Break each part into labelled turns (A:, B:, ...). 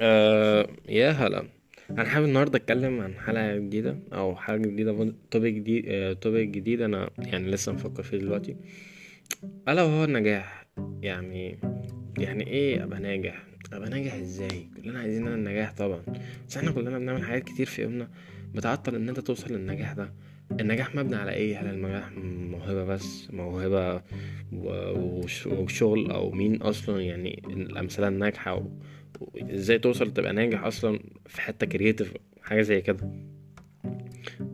A: آه يا هلا. أنا حابب النهارده أتكلم عن حلقة جديدة أو حاجة جديدة توبيك جديد توبيك جديد أنا يعني لسه مفكر فيه دلوقتي. ألا وهو النجاح. يعني يعني إيه أبقى ناجح؟ أبقى ناجح إزاي؟ كلنا عايزين النجاح طبعا. بس إحنا كلنا بنعمل حاجات كتير في يومنا بتعطل إن أنت توصل للنجاح ده. النجاح مبني على إيه؟ هل النجاح موهبة بس موهبة وشغل أو مين أصلا؟ يعني الأمثلة الناجحة وازاي توصل تبقى ناجح أصلا في حتة creative حاجة زي كده.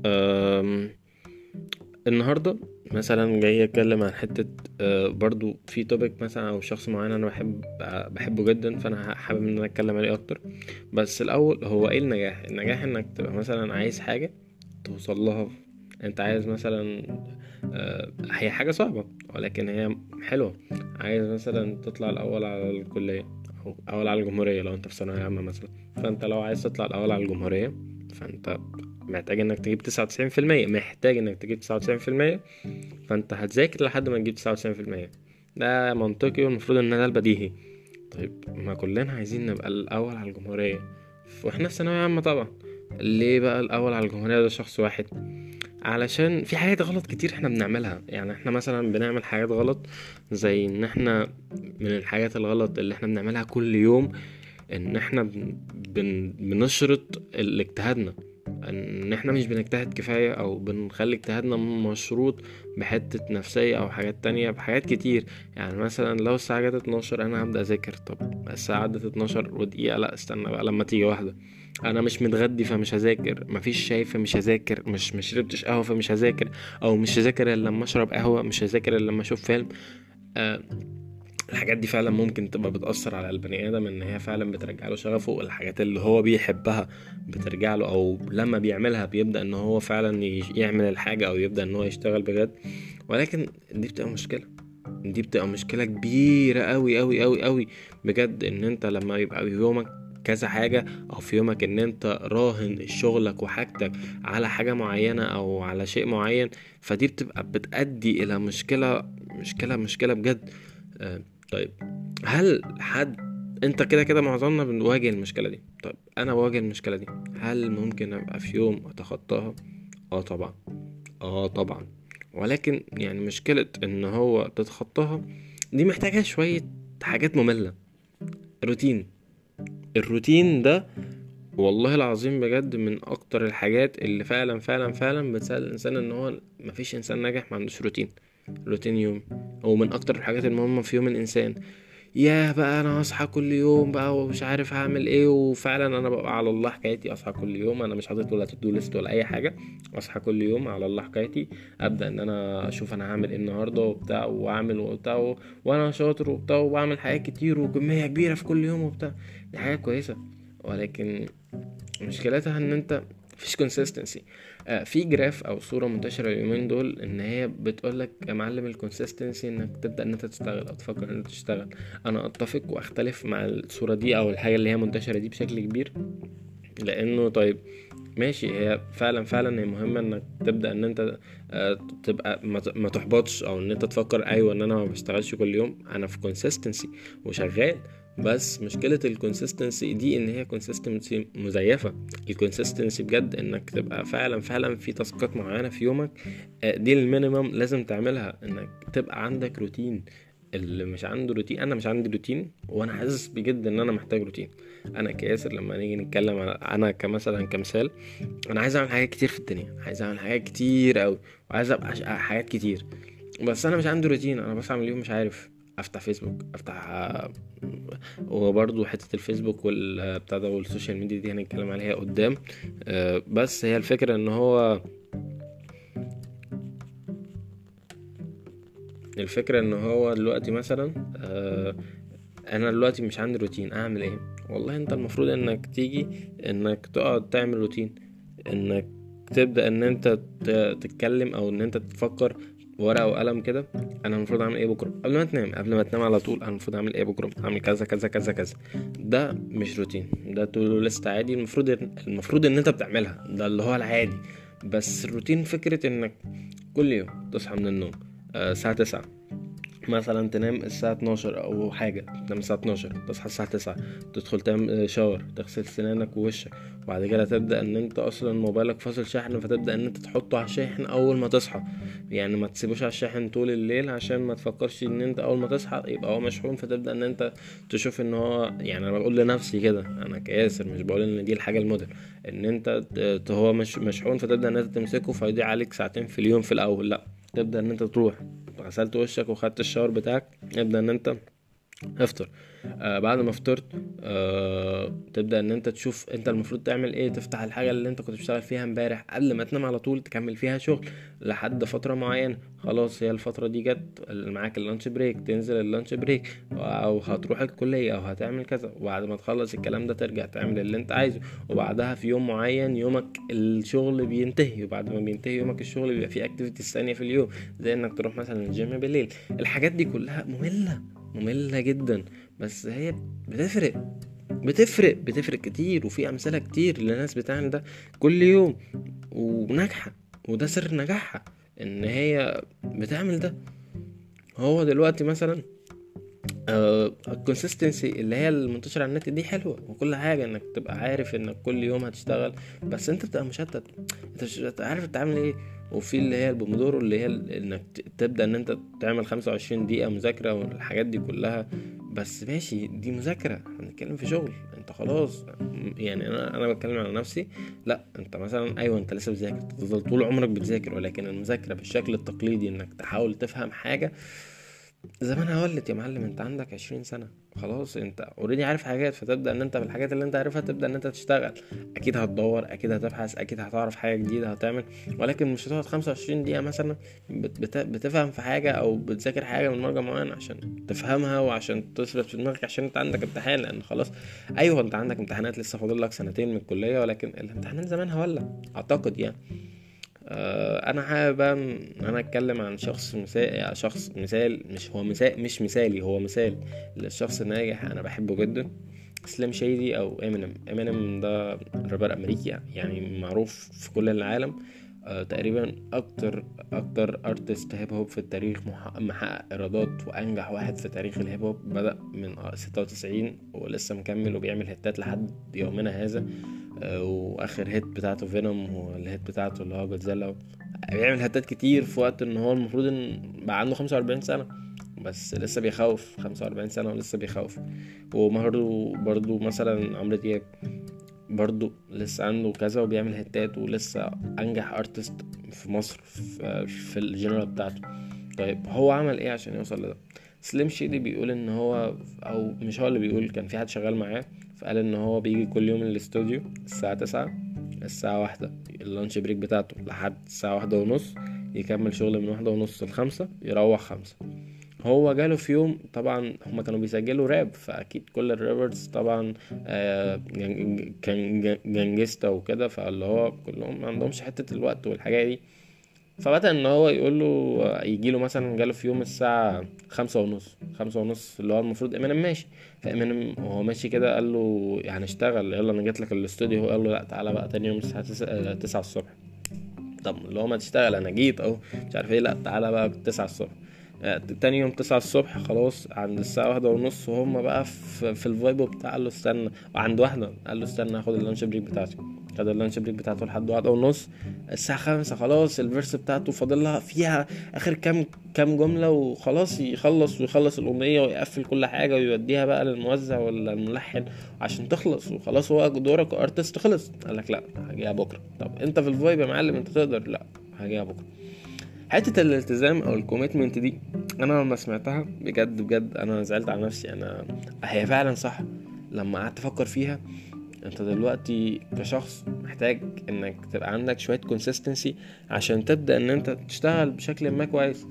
A: أم، النهاردة مثلا جاي اتكلم عن حتة أه، برضو في topic مثلا أو شخص معين أنا بحب بحبه جدا فأنا حابب إن أنا أتكلم عليه أكتر. بس الأول هو إيه النجاح؟ النجاح إنك تبقى مثلا عايز حاجة توصل لها. أنت عايز مثلا آه، هي حاجة صعبة ولكن هي حلوة. عايز مثلا تطلع الأول على الكلية. أول على الجمهورية لو أنت في ثانوية عامة مثلا. فأنت لو عايز تطلع الأول على الجمهورية فأنت محتاج إنك تجيب تسعة وتسعين في المية. محتاج إنك تجيب تسعة وتسعين في المية. فأنت هتذاكر لحد ما تجيب تسعة وتسعين في المية. ده منطقي والمفروض إن ده البديهي طيب ما كلنا عايزين نبقى الأول على الجمهورية. وإحنا في ثانوية عامة طبعا. ليه بقى الأول على الجمهورية؟ ده شخص واحد. علشان في حاجات غلط كتير إحنا بنعملها. يعني إحنا مثلا بنعمل حاجات غلط زي إن إحنا من الحاجات الغلط اللي إحنا بنعملها كل يوم إن إحنا بن بن بنشرط اجتهادنا إن إحنا مش بنجتهد كفاية أو بنخلي اجتهادنا مشروط بحتة نفسية أو حاجات تانية بحاجات كتير. يعني مثلا لو الساعة جت 12 أنا هبدأ أذاكر. طب الساعة عدت 12 ودقيقة لأ استنى بقى لما تيجي واحدة. أنا مش متغدي فمش هذاكر. مفيش شاي فمش هذاكر مش مش شربتش قهوة فمش هذاكر. أو مش هذاكر إلا لما أشرب قهوة مش هذاكر إلا لما أشوف فيلم. آه الحاجات دي فعلا ممكن تبقى بتأثر على البني آدم إن هي فعلا بترجع له شغفه والحاجات اللي هو بيحبها بترجع له أو لما بيعملها بيبدأ إن هو فعلا يعمل الحاجة أو يبدأ إن هو يشتغل بجد. ولكن دي بتبقى مشكلة. دي بتبقى مشكلة كبيرة أوي أوي أوي أوي بجد إن أنت لما يبقى يومك كذا حاجة أو في يومك إن أنت راهن شغلك وحاجتك على حاجة معينة أو على شيء معين فدي بتبقى بتأدي إلى مشكلة مشكلة مشكلة بجد. آه، طيب هل حد أنت كده كده معظمنا بنواجه المشكلة دي. طيب أنا بواجه المشكلة دي. هل ممكن أبقى في يوم أتخطاها؟ آه طبعا. آه طبعا. ولكن يعني مشكلة إن هو تتخطاها دي محتاجة شوية حاجات مملة. روتين. الروتين ده والله العظيم بجد من أكتر الحاجات اللي فعلا فعلا فعلا بتساعد الإنسان إن هو مفيش إنسان ناجح ما عندوش روتين روتين يوم هو من أكتر الحاجات المهمة في يوم الإنسان. ياه بقى أنا هصحى كل يوم بقى ومش عارف هعمل إيه وفعلا أنا ببقى على الله حكايتي أصحى كل يوم أنا مش حاطط ولا to-do list ولا أي حاجة أصحى كل يوم على الله حكايتي أبدأ إن أنا أشوف أنا هعمل إيه النهارده وبتاع وأعمل وبتاع وأنا شاطر وبتاع وبعمل حاجات كتير وكمية كبيرة في كل يوم وبتاع. دي حاجة كويسة. ولكن مشكلتها إن أنت مفيش consistency آه في graph أو صورة منتشرة اليومين دول إن هي بتقولك يا معلم ال consistency إنك تبدأ إن أنت تشتغل أو تفكر إن أنت تشتغل. أنا أتفق وأختلف مع الصورة دي أو الحاجة اللي هي منتشرة دي بشكل كبير. لأنه طيب ماشي هي فعلا فعلا هي مهمة إنك تبدأ إن أنت آه، تبقى ما تحبطش أو إن أنت تفكر أيوه إن أنا ما بشتغلش كل يوم. أنا في consistency وشغال. بس مشكلة ال consistency دي إن هي consistency مزيفة. ال consistency بجد إنك تبقى فعلا فعلا في task ات معينة في يومك آه، دي ال minimum لازم تعملها إنك تبقى عندك روتين. اللي مش عنده روتين أنا مش عندي روتين وأنا حاسس بجد إن أنا محتاج روتين. أنا كياسر لما نيجي نتكلم على أنا كمثلا كمثال أنا عايز أعمل حاجات كتير في الدنيا عايز أعمل حاجات كتير قوي وعايز أبقى حاجات كتير. بس أنا مش عندي روتين أنا بصحى من اليوم مش عارف. أفتح فيسبوك أفتح وبرضه حتة الفيسبوك والبتاع ده والسوشيال ميديا دي هنتكلم عليها قدام. آه، بس هي الفكرة إن هو الفكرة إن هو دلوقتي مثلا آه، أنا دلوقتي مش عندي روتين أعمل إيه؟ والله أنت المفروض إنك تيجي إنك تقعد تعمل روتين إنك تبدأ إن أنت تتكلم أو إن أنت تفكر ورقة وقلم كده أنا المفروض أعمل إيه بكرة؟ قبل ما تنام قبل ما تنام على طول أنا المفروض أعمل إيه بكرة؟ أعمل كذا كذا كذا كذا. ده مش روتين ده to-do list عادي. المفروض المفروض إن أنت بتعملها ده اللي هو العادي. بس الروتين فكرة إنك كل يوم تصحى من النوم آه، الساعة تسعة. مثلا تنام الساعة 12 أو حاجة تنام الساعة 12 تصحى الساعة 9 تدخل تعمل شاور تغسل سنانك ووشك. وبعد كده تبدأ إن أنت أصلا موبايلك فاصل شحن فتبدأ إن أنت تحطه على الشاحن أول ما تصحى. يعني ما تسيبوش على الشاحن طول الليل عشان ما تفكرش إن أنت أول ما تصحى يبقى هو مشحون فتبدأ إن أنت تشوف إن هو يعني أنا بقول لنفسي كده أنا كياسر مش بقول إن دي الحاجة الموديل إن أنت هو مش مشحون فتبدأ إن أنت تمسكه فيضيع عليك ساعتين في اليوم في الأول لأ تبدأ إن أنت تروح. غسلت وشك وخدت ال shower بتاعك. ابدأ إن أنت. افطر آه بعد ما فطرت آه تبدأ إن أنت تشوف أنت المفروض تعمل إيه تفتح الحاجة اللي أنت كنت بتشتغل فيها امبارح قبل ما تنام على طول تكمل فيها شغل لحد فترة معينة. خلاص هي الفترة دي جت معاك ال lunch break تنزل ال lunch break أو هتروح الكلية أو هتعمل كذا. وبعد ما تخلص الكلام ده ترجع تعمل اللي أنت عايزه. وبعدها في يوم معين يومك الشغل بينتهي. وبعد ما بينتهي يومك الشغل بيبقى فيه activities ثانية في اليوم زي إنك تروح مثلا الجيم بالليل. الحاجات دي كلها مملة. مملة جدا بس هي بتفرق بتفرق بتفرق كتير وفي أمثلة كتير لناس بتعمل ده كل يوم وناجحة وده سر نجاحها إن هي بتعمل ده. هو دلوقتي مثلا ال consistency اللي هي المنتشرة على النت دي حلوة وكل حاجة إنك تبقى عارف إنك كل يوم هتشتغل بس أنت بتبقى مشتت. أنت مش عارف تعمل إيه. وفي اللي هي البومودورو اللي هي إنك تبدأ إن أنت تعمل خمسة وعشرين دقيقة مذاكرة والحاجات دي كلها. بس ماشي دي مذاكرة هنتكلم في شغل. أنت خلاص. يعني أنا أنا بتكلم على نفسي. لا أنت مثلا أيوه أنت لسه بتذاكر. تفضل طول عمرك بتذاكر ولكن المذاكرة بالشكل التقليدي إنك تحاول تفهم حاجة زمانها ولت يا معلم انت عندك عشرين سنة. خلاص انت already عارف حاجات فتبدأ إن انت بالحاجات اللي انت عارفها تبدأ إن انت تشتغل. أكيد هتدور أكيد هتبحث أكيد هتعرف حاجة جديدة هتعمل. ولكن مش هتقعد خمسة وعشرين دقيقة مثلا بت بتفهم في حاجة أو بتذاكر حاجة من مرجع معين عشان تفهمها وعشان تصرف في دماغك عشان انت عندك امتحان. لأن خلاص أيوه انت عندك امتحانات لسه فاضل لك سنتين من الكلية ولكن الامتحانات زمانها ولا أعتقد يعني. أنا حابب إن أنا أتكلم عن شخص مثال شخص مثال مش هو مثال مش مثالي هو مثال للشخص الناجح أنا بحبه جدا Slim Shady أو Eminem. Eminem ده رابر أمريكي يعني معروف في كل العالم. آه تقريبا أكتر أكتر artist hip hop في التاريخ محقق إيرادات وأنجح واحد في تاريخ ال hip hop بدأ من ستة وتسعين ولسه مكمل وبيعمل hit ات لحد يومنا هذا آه وآخر hit بتاعته Venom وال hit بتاعته اللي هو جودزيلا بيعمل hit ات كتير في وقت إن هو المفروض إن بقى عنده خمسة وأربعين سنة بس لسه بيخوف خمسة وأربعين سنة ولسه بيخوف. وبرضه برضه مثلا عمرو دياب. برضو لسه عنده كذا وبيعمل hit ات ولسه أنجح artist في مصر في, في ال genre بتاعته. طيب هو عمل إيه عشان يوصل لده؟ Slim Shady بيقول إن هو أو مش هو اللي بيقول كان في حد شغال معاه فقال إن هو بيجي كل يوم الاستوديو الساعة تسعة الساعة واحدة ال lunch break بتاعته لحد الساعة واحدة ونص يكمل شغل من واحدة ونص لخمسة يروح خمسة. هو جاله في يوم طبعا هما كانوا بيسجلوا راب فأكيد كل ال rappers طبعا آه كان gangsta وكده فاللي هو كلهم ما عندهمش حتة الوقت والحاجات دي. فبدأ إن هو يقول له يجي له مثلا جاله في يوم الساعة خمسة ونص خمسة ونص اللي هو المفروض إمينيم ماشي. فإمينيم وهو ماشي كده قال له يعني اشتغل يلا أنا جيت لك الاستوديو هو قال له لا تعالى بقى تاني يوم الساعة تسعة الصبح. طب اللي هو ما تشتغل أنا جيت أهو مش عارف إيه لا تعالى بقى تسعة الصبح. تاني يوم تسعة الصبح خلاص عند الساعة واحدة ونص وهم بقى في, في ال vibe بتاع قال له استنى وعند واحدة قال له استنى هاخد ال lunch break بتاعتي. خد ال lunch break بتاعته لحد واحدة ونص. الساعة خمسة خلاص ال verse بتاعته فاضلها فيها آخر كام كام جملة وخلاص يخلص ويخلص الأغنية ويقفل كل حاجة ويوديها بقى للموزع ولا الملحن عشان تخلص. وخلاص هو دورك artist خلص. قال لك لا هجيها بكرة. طب أنت في ال vibe يا معلم أنت تقدر؟ لا هجيها بكرة. حتة الالتزام أو ال commitment دي أنا لما سمعتها بجد بجد أنا زعلت على نفسي. أنا هي فعلا صح. لما قعدت أفكر فيها أنت دلوقتي كشخص محتاج إنك تبقى عندك شوية consistency عشان تبدأ إن أنت تشتغل بشكل ما كويس.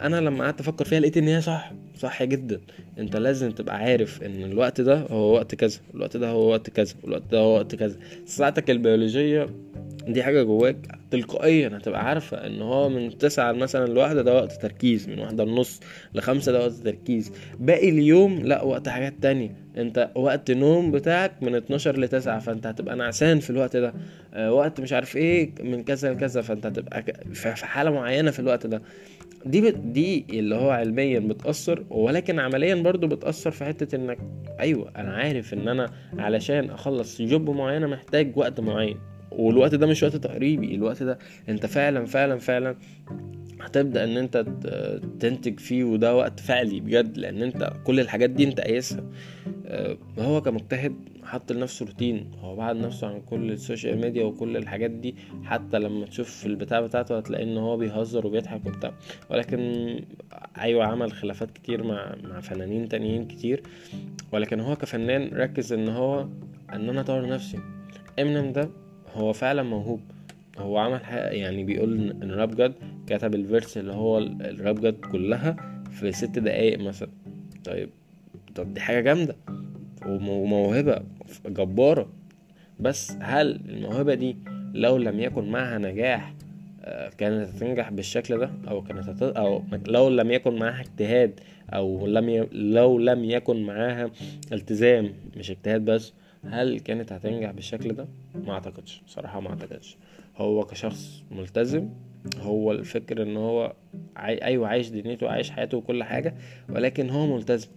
A: أنا لما قعدت أفكر فيها لقيت إن هي صح صح جدا. أنت لازم تبقى عارف إن الوقت ده هو وقت كذا الوقت ده هو وقت كذا الوقت ده هو وقت كذا. ساعتك البيولوجية دي حاجة جواك تلقائيا هتبقى عارفة إن هو من تسعة مثلا لواحدة ده وقت تركيز من واحدة ونص لخمسة ده وقت تركيز. باقي اليوم لا وقت حاجات تانية. أنت وقت نوم بتاعك من اتناشر لتسعة فأنت هتبقى نعسان في الوقت ده. آه وقت مش عارف إيه من كذا لكذا فأنت هتبقى في حالة معينة في الوقت ده. دي بت دي اللي هو علميا بتأثر ولكن عمليا برضو بتأثر في حتة إنك أيوه أنا عارف إن أنا علشان أخلص job معينة محتاج وقت معين. والوقت ده مش وقت تقريبي الوقت ده انت فعلا فعلا فعلا هتبدأ إن أنت تنتج فيه وده وقت فعلي بجد لأن أنت كل الحاجات دي أنت قايسها. آه، هو كمجتهد حط لنفسه روتين هو بعد نفسه عن كل السوشيال ميديا وكل الحاجات دي حتى لما تشوف البتاع بتاعته هتلاقي إن هو بيهزر وبيضحك وبتاع. ولكن أيوه عمل خلافات كتير مع مع فنانين تانيين كتير. ولكن هو كفنان ركز إن هو إن أنا أطور نفسي. إمينيم ده هو فعلا موهوب. هو عمل حاجة يعني بيقول إن Rap God كتب ال verse اللي هو ال Rap God كلها في ست دقايق مثلا. طيب طب دي حاجة جامدة وموهبة جبارة. بس هل الموهبة دي لو لم يكن معها نجاح آه، كانت هتنجح بالشكل ده؟ أو كانت هت... أو لو لم يكن معاها اجتهاد أو لم ي... لو لم يكن معاها التزام مش اجتهاد بس هل كانت هتنجح بالشكل ده؟ ما أعتقدش صراحة ما أعتقدش. هو كشخص ملتزم هو الفكر إن هو عاي... أيوه عايش دنيته وعايش حياته وكل حاجة ولكن هو ملتزم.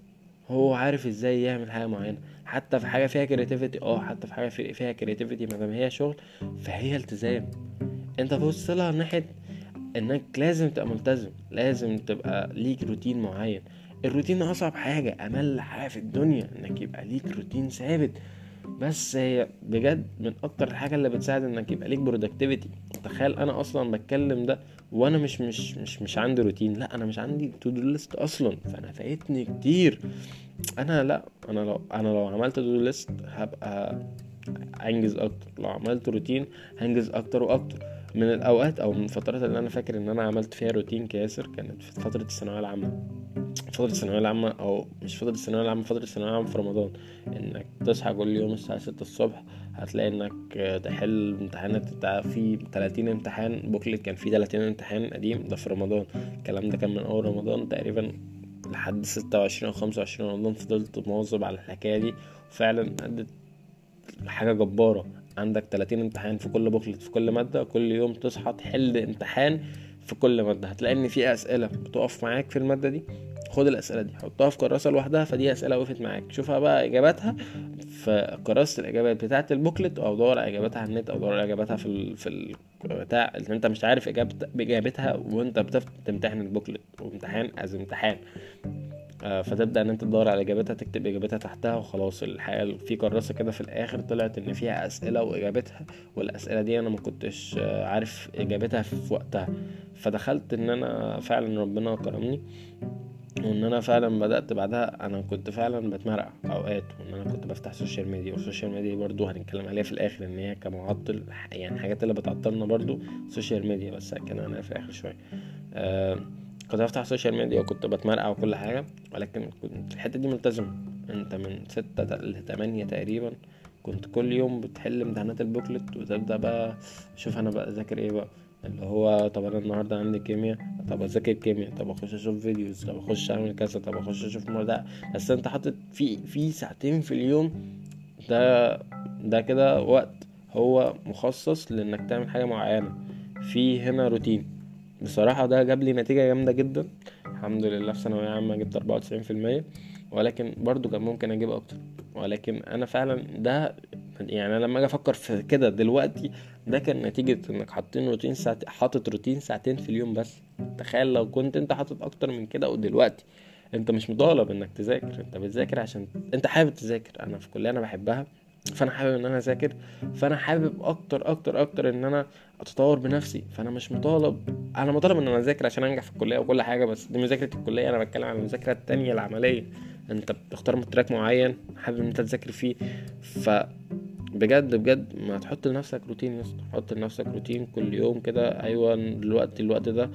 A: هو عارف إزاي يعمل حاجة معينة. حتى في حاجة فيها creativity آه حتى في حاجة فيها creativity ما دام هي شغل فهي التزام. أنت بص لها ناحية إنك لازم تبقى ملتزم لازم تبقى ليك روتين معين. الروتين أصعب حاجة أمل حاجة في الدنيا إنك يبقى ليك روتين ثابت. بس هي بجد من أكتر الحاجة اللي بتساعد إنك يبقى ليك productivity تخيل أنا أصلا بتكلم ده وأنا مش مش مش مش عندي روتين لا أنا مش عندي to do list أصلا. فأنا فايتني كتير. أنا لا أنا لو أنا لو عملت to do list هبقى أنجز أكتر. لو عملت روتين هنجز أكتر وأكتر. من الأوقات أو من الفترات اللي أنا فاكر إن أنا عملت فيها روتين كياسر كانت في فترة الثانوية العامة. فترة الثانوية العامة أو مش فترة الثانوية العامة فترة الثانوية العامة في رمضان. إنك تصحى كل يوم الساعة ستة الصبح هتلاقي إنك تحل امتحانات بتاع في تلاتين امتحان بوكلت كان في تلاتين امتحان قديم ده في رمضان. الكلام ده كان من أول رمضان تقريبا لحد ستة وعشرين أو خمسة وعشرين رمضان فضلت مواظب على الحكاية دي. وفعلا أدت حاجة جبارة. عندك تلاتين امتحان في كل بوكلت في كل مادة كل يوم تصحى تحل امتحان في كل مادة. هتلاقي ان في أسئلة بتقف معاك في المادة دي. خد الأسئلة دي. حطها في كراسة لوحدها فدي أسئلة وقفت معاك. شوفها بقى إجاباتها في كراسة الإجابات بتاعة البوكلت أو دور على إجاباتها على النت أو دور على إجاباتها في ال... في البتاع اللي أنت مش عارف اجابت... إجابتها وأنت بتمتحن البوكلت. وامتحان أز امتحان. فتبدأ إن أنت تدور على إجابتها تكتب إجابتها تحتها وخلاص الحقيقة في كراسة كده في الآخر طلعت إن فيها أسئلة وإجابتها والأسئلة دي أنا ما كنتش آه، عارف إجابتها في وقتها. فدخلت إن أنا فعلا ربنا كرمني وإن أنا فعلا بدأت بعدها أنا كنت فعلا بتمرقع أوقات وإن أنا كنت بفتح ال social media وال social media برضو هنتكلم عليها في الآخر إن هي كمعطل يعني الحاجات اللي بتعطلنا برضو ال social media بس هنتكلم عنها في الآخر شوية. آه كنت بفتح ال social media وكنت بتمرقع وكل حاجة ولكن كنت الحتة دي ملتزم انت من ستة لتمانية تقريبا كنت كل يوم بتحل امتحانات ال booklet وتبدأ بقى شوف أنا بقى أذاكر إيه بقى. اللي هو طب أنا النهارده عندي كيمياء طب أذاكر كيمياء طب أخش أشوف فيديوز طب أخش أعمل كذا طب أخش أشوف ده. بس أنت حاطط في في ساعتين في اليوم ده ده كده وقت هو مخصص لإنك تعمل حاجة معينة. في هنا روتين. بصراحة ده جاب لي نتيجة جامدة جدا. الحمد لله في ثانوية عامة جبت أربعة وتسعين في المية ولكن برضو كان ممكن أجيب أكتر. ولكن أنا فعلا ده يعني أنا لما أجي أفكر في كده دلوقتي ده كان نتيجة إنك حاطين روتين ساعت حاطط روتين ساعتين في اليوم بس. تخيل لو كنت أنت حاطط أكتر من كده ودلوقتي أنت مش مطالب إنك تذاكر. أنت بتذاكر عشان أنت حابب تذاكر. أنا في كلية أنا بحبها. فأنا حابب إن أنا أذاكر فأنا حابب أكتر أكتر أكتر إن أنا أتطور بنفسي. فأنا مش مطالب أنا مطالب إن أنا أذاكر عشان أنجح في الكلية وكل حاجة بس دي مذاكرة الكلية. أنا بتكلم عن المذاكرة التانية العملية. أنت بتختار تراك معين حابب إن أنت تذاكر فيه. ف بجد بجد ما تحط لنفسك روتين يا حط لنفسك روتين كل يوم كده. أيوه الوقت الوقت ده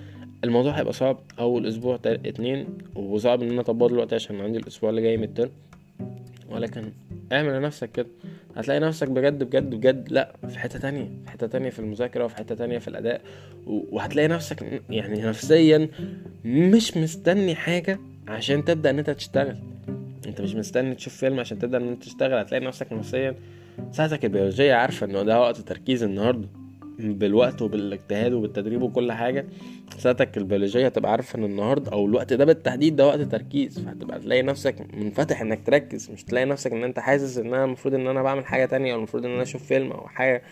A: الموضوع هيبقى صعب. أول أسبوع اتنين. وصعب إن أنا أطبقه دلوقتي عشان عندي الأسبوع اللي جاي من ولكن اعمل لنفسك كده. هتلاقي نفسك بجد بجد بجد لا في حتة تانية في حتة تانية في المذاكرة وفي حتة تانية في الأداء. وهتلاقي نفسك يعني نفسيا مش مستني حاجة عشان تبدأ إن أنت تشتغل. أنت مش مستني تشوف فيلم عشان تبدأ إن أنت تشتغل. هتلاقي نفسك نفسيا ساعتك البيولوجية عارفة إنه ده وقت تركيز النهاردة. بالوقت وبالاجتهاد وبالتدريب وكل حاجة ساعتك البيولوجية هتبقى عارفه ان النهارده أو الوقت ده بالتحديد ده وقت تركيز فهتبقى تلاقي نفسك منفتح إنك تركز مش تلاقي نفسك إن أنت حاسس إن أنا المفروض إن أنا بعمل حاجة تانية أو المفروض إن أنا أشوف فيلم أو حاجة.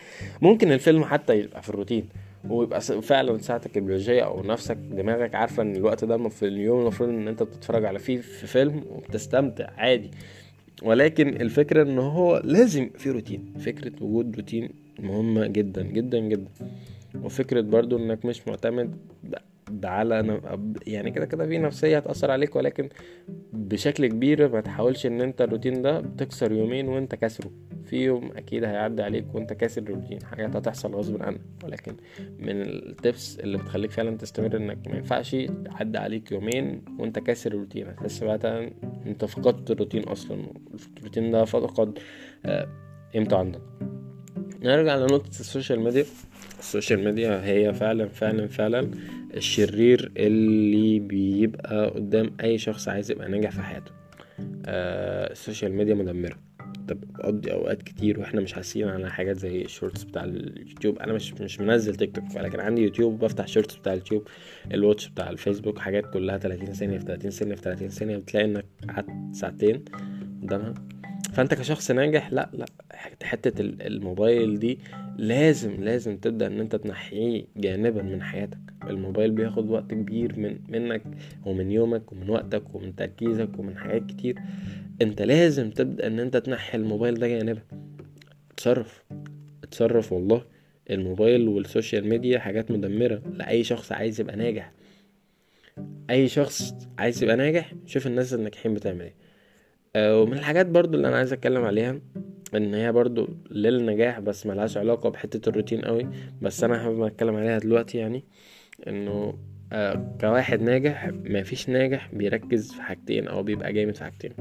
A: ممكن الفيلم حتى يبقى في الروتين ويبقى فعلا ساعتك البيولوجية أو نفسك دماغك عارفة إن الوقت ده في اليوم المفروض إن أنت بتتفرج على فيه في فيلم وبتستمتع عادي. ولكن الفكرة إن هو لازم في روتين فكرة وجود روتين مهمة جدا جدا جدا. وفكرة برضو إنك مش معتمد على يعني كده كده في نفسية هتأثر عليك ولكن بشكل كبير ما تحاولش إن أنت الروتين ده تكسر يومين وأنت كسره في يوم أكيد هيعدي عليك وأنت كاسر الروتين حاجات هتحصل غصب عنك. ولكن من ال tips اللي بتخليك فعلا تستمر إنك ما ينفعش تعدي عليك يومين وأنت كاسر الروتين. هتحس بقى إنت فقدت الروتين أصلا. الروتين ده فقد آه، قيمته عندك. نرجع لنقطة ال social media. ال social media هي فعلا فعلا فعلا الشرير اللي بيبقى قدام أي شخص عايز يبقى ناجح في حياته. آه ال social media مدمرة. طب بقضي أوقات كتير وإحنا مش حاسين على حاجات زي ال shorts بتاع اليوتيوب. أنا مش مش منزل تيك توك ولكن عندي يوتيوب بفتح shorts بتاع اليوتيوب ال watch بتاع الفيسبوك حاجات كلها 30 ثانية في 30 ثانية في 30 ثانية بتلاقي إنك قعدت ساعتين قدامها. فأنت كشخص ناجح لا لا حتة الموبايل دي لازم لازم تبدأ إن أنت تنحيه جانبا من حياتك. الموبايل بياخد وقت كبير من منك ومن يومك ومن وقتك ومن تركيزك ومن حاجات كتير. أنت لازم تبدأ إن أنت تنحي الموبايل ده جانبا. اتصرف اتصرف والله. الموبايل وال social media حاجات مدمرة لأي شخص عايز يبقى ناجح. أي شخص عايز يبقى ناجح شوف الناس الناجحين بتعمل إيه. ومن الحاجات برضو اللي أنا عايز أتكلم عليها إن هي برضو للنجاح بس ملهاش علاقة بحتة الروتين قوي بس أنا حابب أتكلم عليها دلوقتي يعني إنه آه كواحد ناجح مفيش ناجح بيركز في حاجتين أو بيبقى جامد في حاجتين.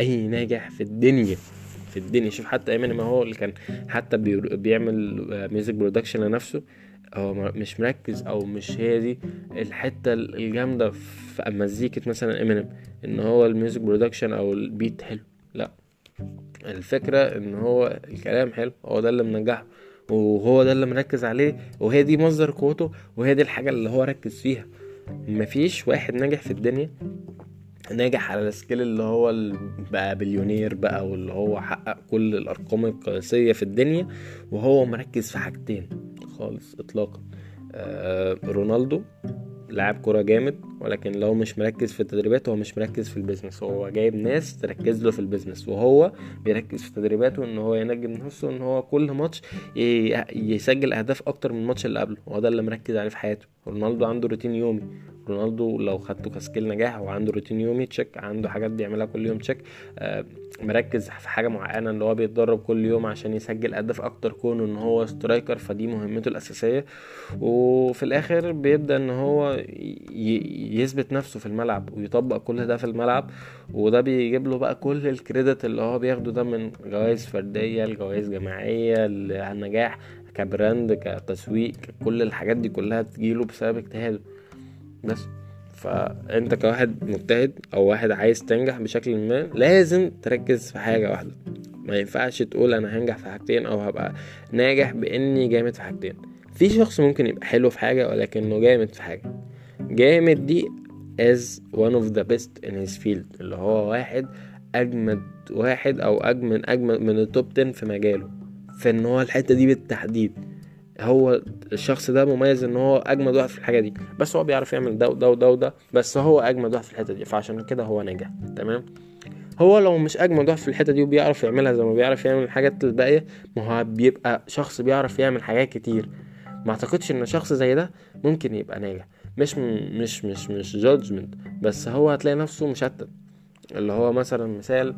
A: أي ناجح في الدنيا في الدنيا. شوف حتى امينيم هو اللي كان حتى بيعمل music production لنفسه هو مش مركز أو مش هي دي الحتة الجامدة في مزيكه مثلا امينيم إن هو ال music production أو ال beat حلو. لا الفكرة إن هو الكلام حلو هو ده اللي منجحه وهو ده اللي مركز عليه وهي دي مصدر قوته وهي دي الحاجة اللي هو ركز فيها. مفيش واحد ناجح في الدنيا ناجح على ال scale اللي هو بقى بليونير بقى واللي هو حقق كل الأرقام القياسية في الدنيا وهو مركز في حاجتين خالص اطلاقا. آه رونالدو لاعب كرة جامد ولكن لو مش مركز في التدريبات هو مش مركز في ال business. هو جايب ناس تركز له في ال business وهو بيركز في تدريباته إن هو ينجم نفسه إن هو كل ماتش يسجل أهداف أكتر من الماتش اللي قبله. هو ده اللي مركز عليه في حياته. رونالدو عنده روتين يومي. رونالدو لو خدته ك scale نجاح هو عنده روتين يومي check عنده حاجات بيعملها كل يوم check آه مركز في حاجة معينة اللي هو بيتدرب كل يوم عشان يسجل أهداف أكتر كونه إن هو striker فدي مهمته الأساسية. وفي الآخر بيبدأ إن هو يثبت نفسه في الملعب ويطبق كل ده في الملعب. وده بيجيب له بقى كل الكريدت اللي هو بياخده ده من جوائز فردية لجوائز جماعية للنجاح كبراند كتسويق كل الحاجات دي كلها تجيله بسبب اجتهاده. بس. فأنت كواحد مجتهد أو واحد عايز تنجح بشكل ما لازم تركز في حاجة واحدة. ما ينفعش تقول أنا هنجح في حاجتين أو هبقى ناجح بإني جامد في حاجتين. في شخص ممكن يبقى حلو في حاجة ولكنه جامد في حاجة. جامد دي as one of the best in his field اللي هو واحد أجمد واحد أو أجمد أجمد من التوب 10 في مجاله. في إن هو الحتة دي بالتحديد. هو الشخص ده مميز إن هو أجمد واحد في الحاجة دي. بس هو بيعرف يعمل ده وده وده وده بس هو أجمد واحد في الحتة دي فعشان كده هو نجح تمام؟ هو لو مش أجمد واحد في الحتة دي وبيعرف يعملها زي ما بيعرف يعمل الحاجات الباقية ما هو بيبقى شخص بيعرف يعمل حاجات كتير. ما أعتقدش إن شخص زي ده ممكن يبقى ناجح. مش مش مش مش judgment بس هو هتلاقي نفسه مشتت. اللي هو مثلا مثال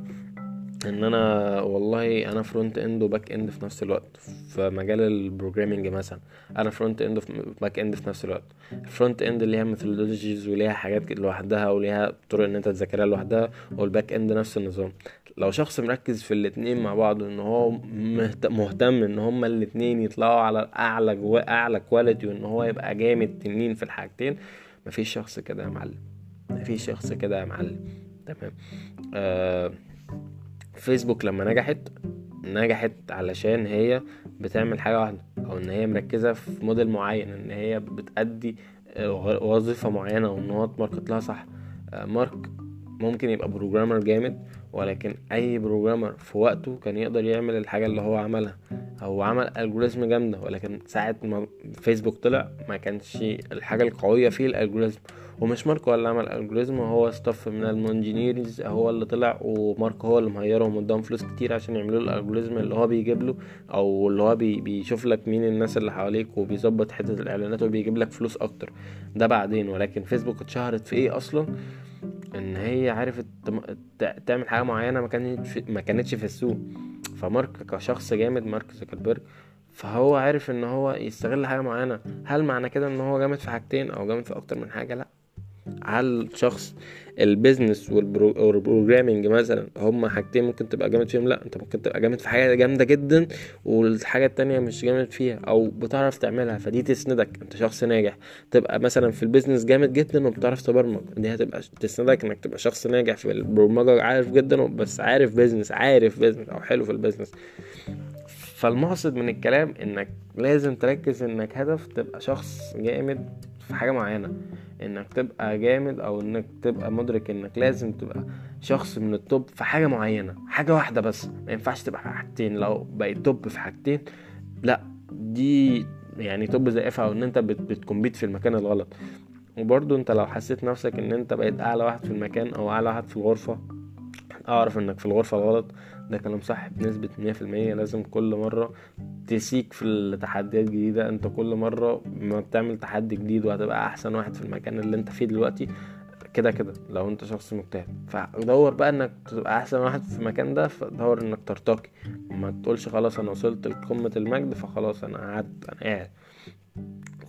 A: إن أنا والله أنا front end و back end في نفس الوقت. في مجال ال programming مثلا أنا front end و back end في نفس الوقت. ال front end ليها methodologies وليها حاجات لوحدها وليها طرق إن أنت تذاكرها لوحدها وال back end نفس النظام. لو شخص مركز في الاتنين مع بعض إن هو مهتم إن هما الاتنين يطلعوا على أعلى جو... أعلى quality وإن هو يبقى جامد تنين في الحاجتين مفيش شخص كده يا معلم. مفيش شخص كده يا معلم. تمام؟ آه فيسبوك لما نجحت نجحت علشان هي بتعمل حاجة واحدة أو إن هي مركزة في موديل معين إن هي بتأدي آه، وظيفة معينة وإن هو لها صح. آه، مارك ممكن يبقى programmer جامد ولكن أي programmer في وقته كان يقدر يعمل الحاجة اللي هو عملها. هو عمل algorithm جامدة ولكن ساعة ما فيسبوك طلع ما كانش الحاجة القوية فيه ال algorithm ومش مارك هو اللي عمل ال algorithm هو staff من ال engineers هو اللي طلع ومارك هو اللي مهيرهم قدام فلوس كتير عشان يعملوا له ال algorithm اللي هو بيجيب له أو اللي هو بي بيشوف لك مين الناس اللي حواليك وبيظبط حتة الإعلانات وبيجيب لك فلوس أكتر. ده بعدين ولكن فيسبوك اتشهرت في إيه أصلا؟ إن هي عرفت تعمل حاجة معينة ما كانتش ما كانتش في السوق. فمارك كشخص جامد مارك زوكربيرج فهو عارف إن هو يستغل حاجة معينة. هل معنى كده إن هو جامد في حاجتين أو جامد في أكتر من حاجة؟ لأ. على الشخص ال business وال programming مثلا هما حاجتين ممكن تبقى جامد فيهم لا انت ممكن تبقى جامد في حاجة جامدة جدا والحاجة التانية مش جامد فيها أو بتعرف تعملها فدي تسندك أنت شخص ناجح. تبقى مثلا في ال business جامد جدا وبتعرف تبرمج دي هتبقى تسندك إنك تبقى شخص ناجح في البرمجة عارف جدا بس عارف business عارف business أو حلو في ال business فالمقصد من الكلام إنك لازم تركز إنك هدف تبقى شخص جامد في حاجة معينة. إنك تبقى جامد أو إنك تبقى مدرك إنك لازم تبقى شخص من ال top في حاجة معينة حاجة واحدة بس ما ينفعش تبقى حاجتين لو بقيت top في حاجتين لأ دي يعني توب زائفة أو إن أنت بتكمبيت في المكان الغلط. وبرضو أنت لو حسيت نفسك إن أنت بقيت أعلى واحد في المكان أو أعلى واحد في الغرفة أعرف إنك في الغرفة الغلط ده كلام صح بنسبة مية في المية. لازم كل مرة تسيك في التحديات جديدة انت كل مرة ما بتعمل تحدي جديد وهتبقى أحسن واحد في المكان اللي انت فيه دلوقتي كده كده لو انت شخص مجتهد. فدور بقى انك تبقى أحسن واحد في المكان ده فدور انك ترتقي. ما تقولش خلاص أنا وصلت لقمة المجد فخلاص أنا قعدت أنا قاعد.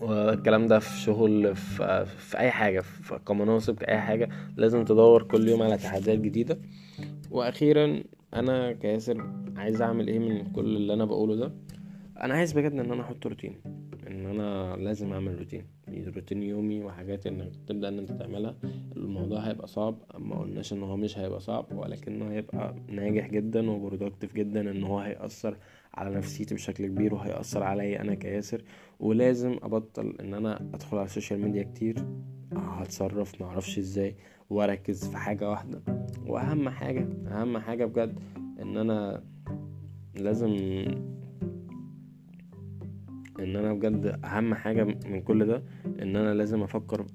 A: والكلام ده في شغل في, في أي حاجة في كمناصب أي حاجة لازم تدور كل يوم على تحديات جديدة. وأخيرا أنا كياسر عايز أعمل إيه من كل اللي أنا بقوله ده؟ أنا عايز بجد إن أنا أحط روتين إن أنا لازم أعمل روتين روتين يومي وحاجات انك تبدأ إن أنت تعملها الموضوع هيبقى صعب ما قلناش إن هو مش هيبقى صعب ولكنه هيبقى ناجح جدا و productive جدا إن هو هيأثر على نفسيتي بشكل كبير وهيأثر عليا أنا كياسر ولازم أبطل إن أنا أدخل على ال social media كتير. هتصرف معرفش إزاي واركز في حاجة واحدة. وأهم حاجة أهم حاجة بجد إن أنا لازم إن أنا بجد أهم حاجة من كل ده إن أنا لازم أفكر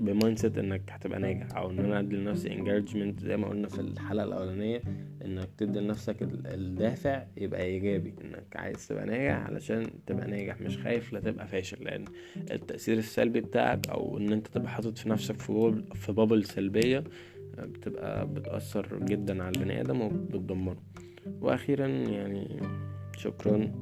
A: ب mindset إنك هتبقى ناجح أو إن أنا أدي لنفسي encouragement زي ما قلنا في الحلقة الأولانية إنك تدي لنفسك الدافع يبقى إيجابي إنك عايز تبقى ناجح علشان تبقى ناجح مش خايف لا تبقى فاشل لأن التأثير السلبي بتاعك أو إن أنت تبقى حاطط في نفسك في في بابل سلبية بتبقى بتأثر جدا على البني آدم وبتدمره. وأخيرا يعني شكرا.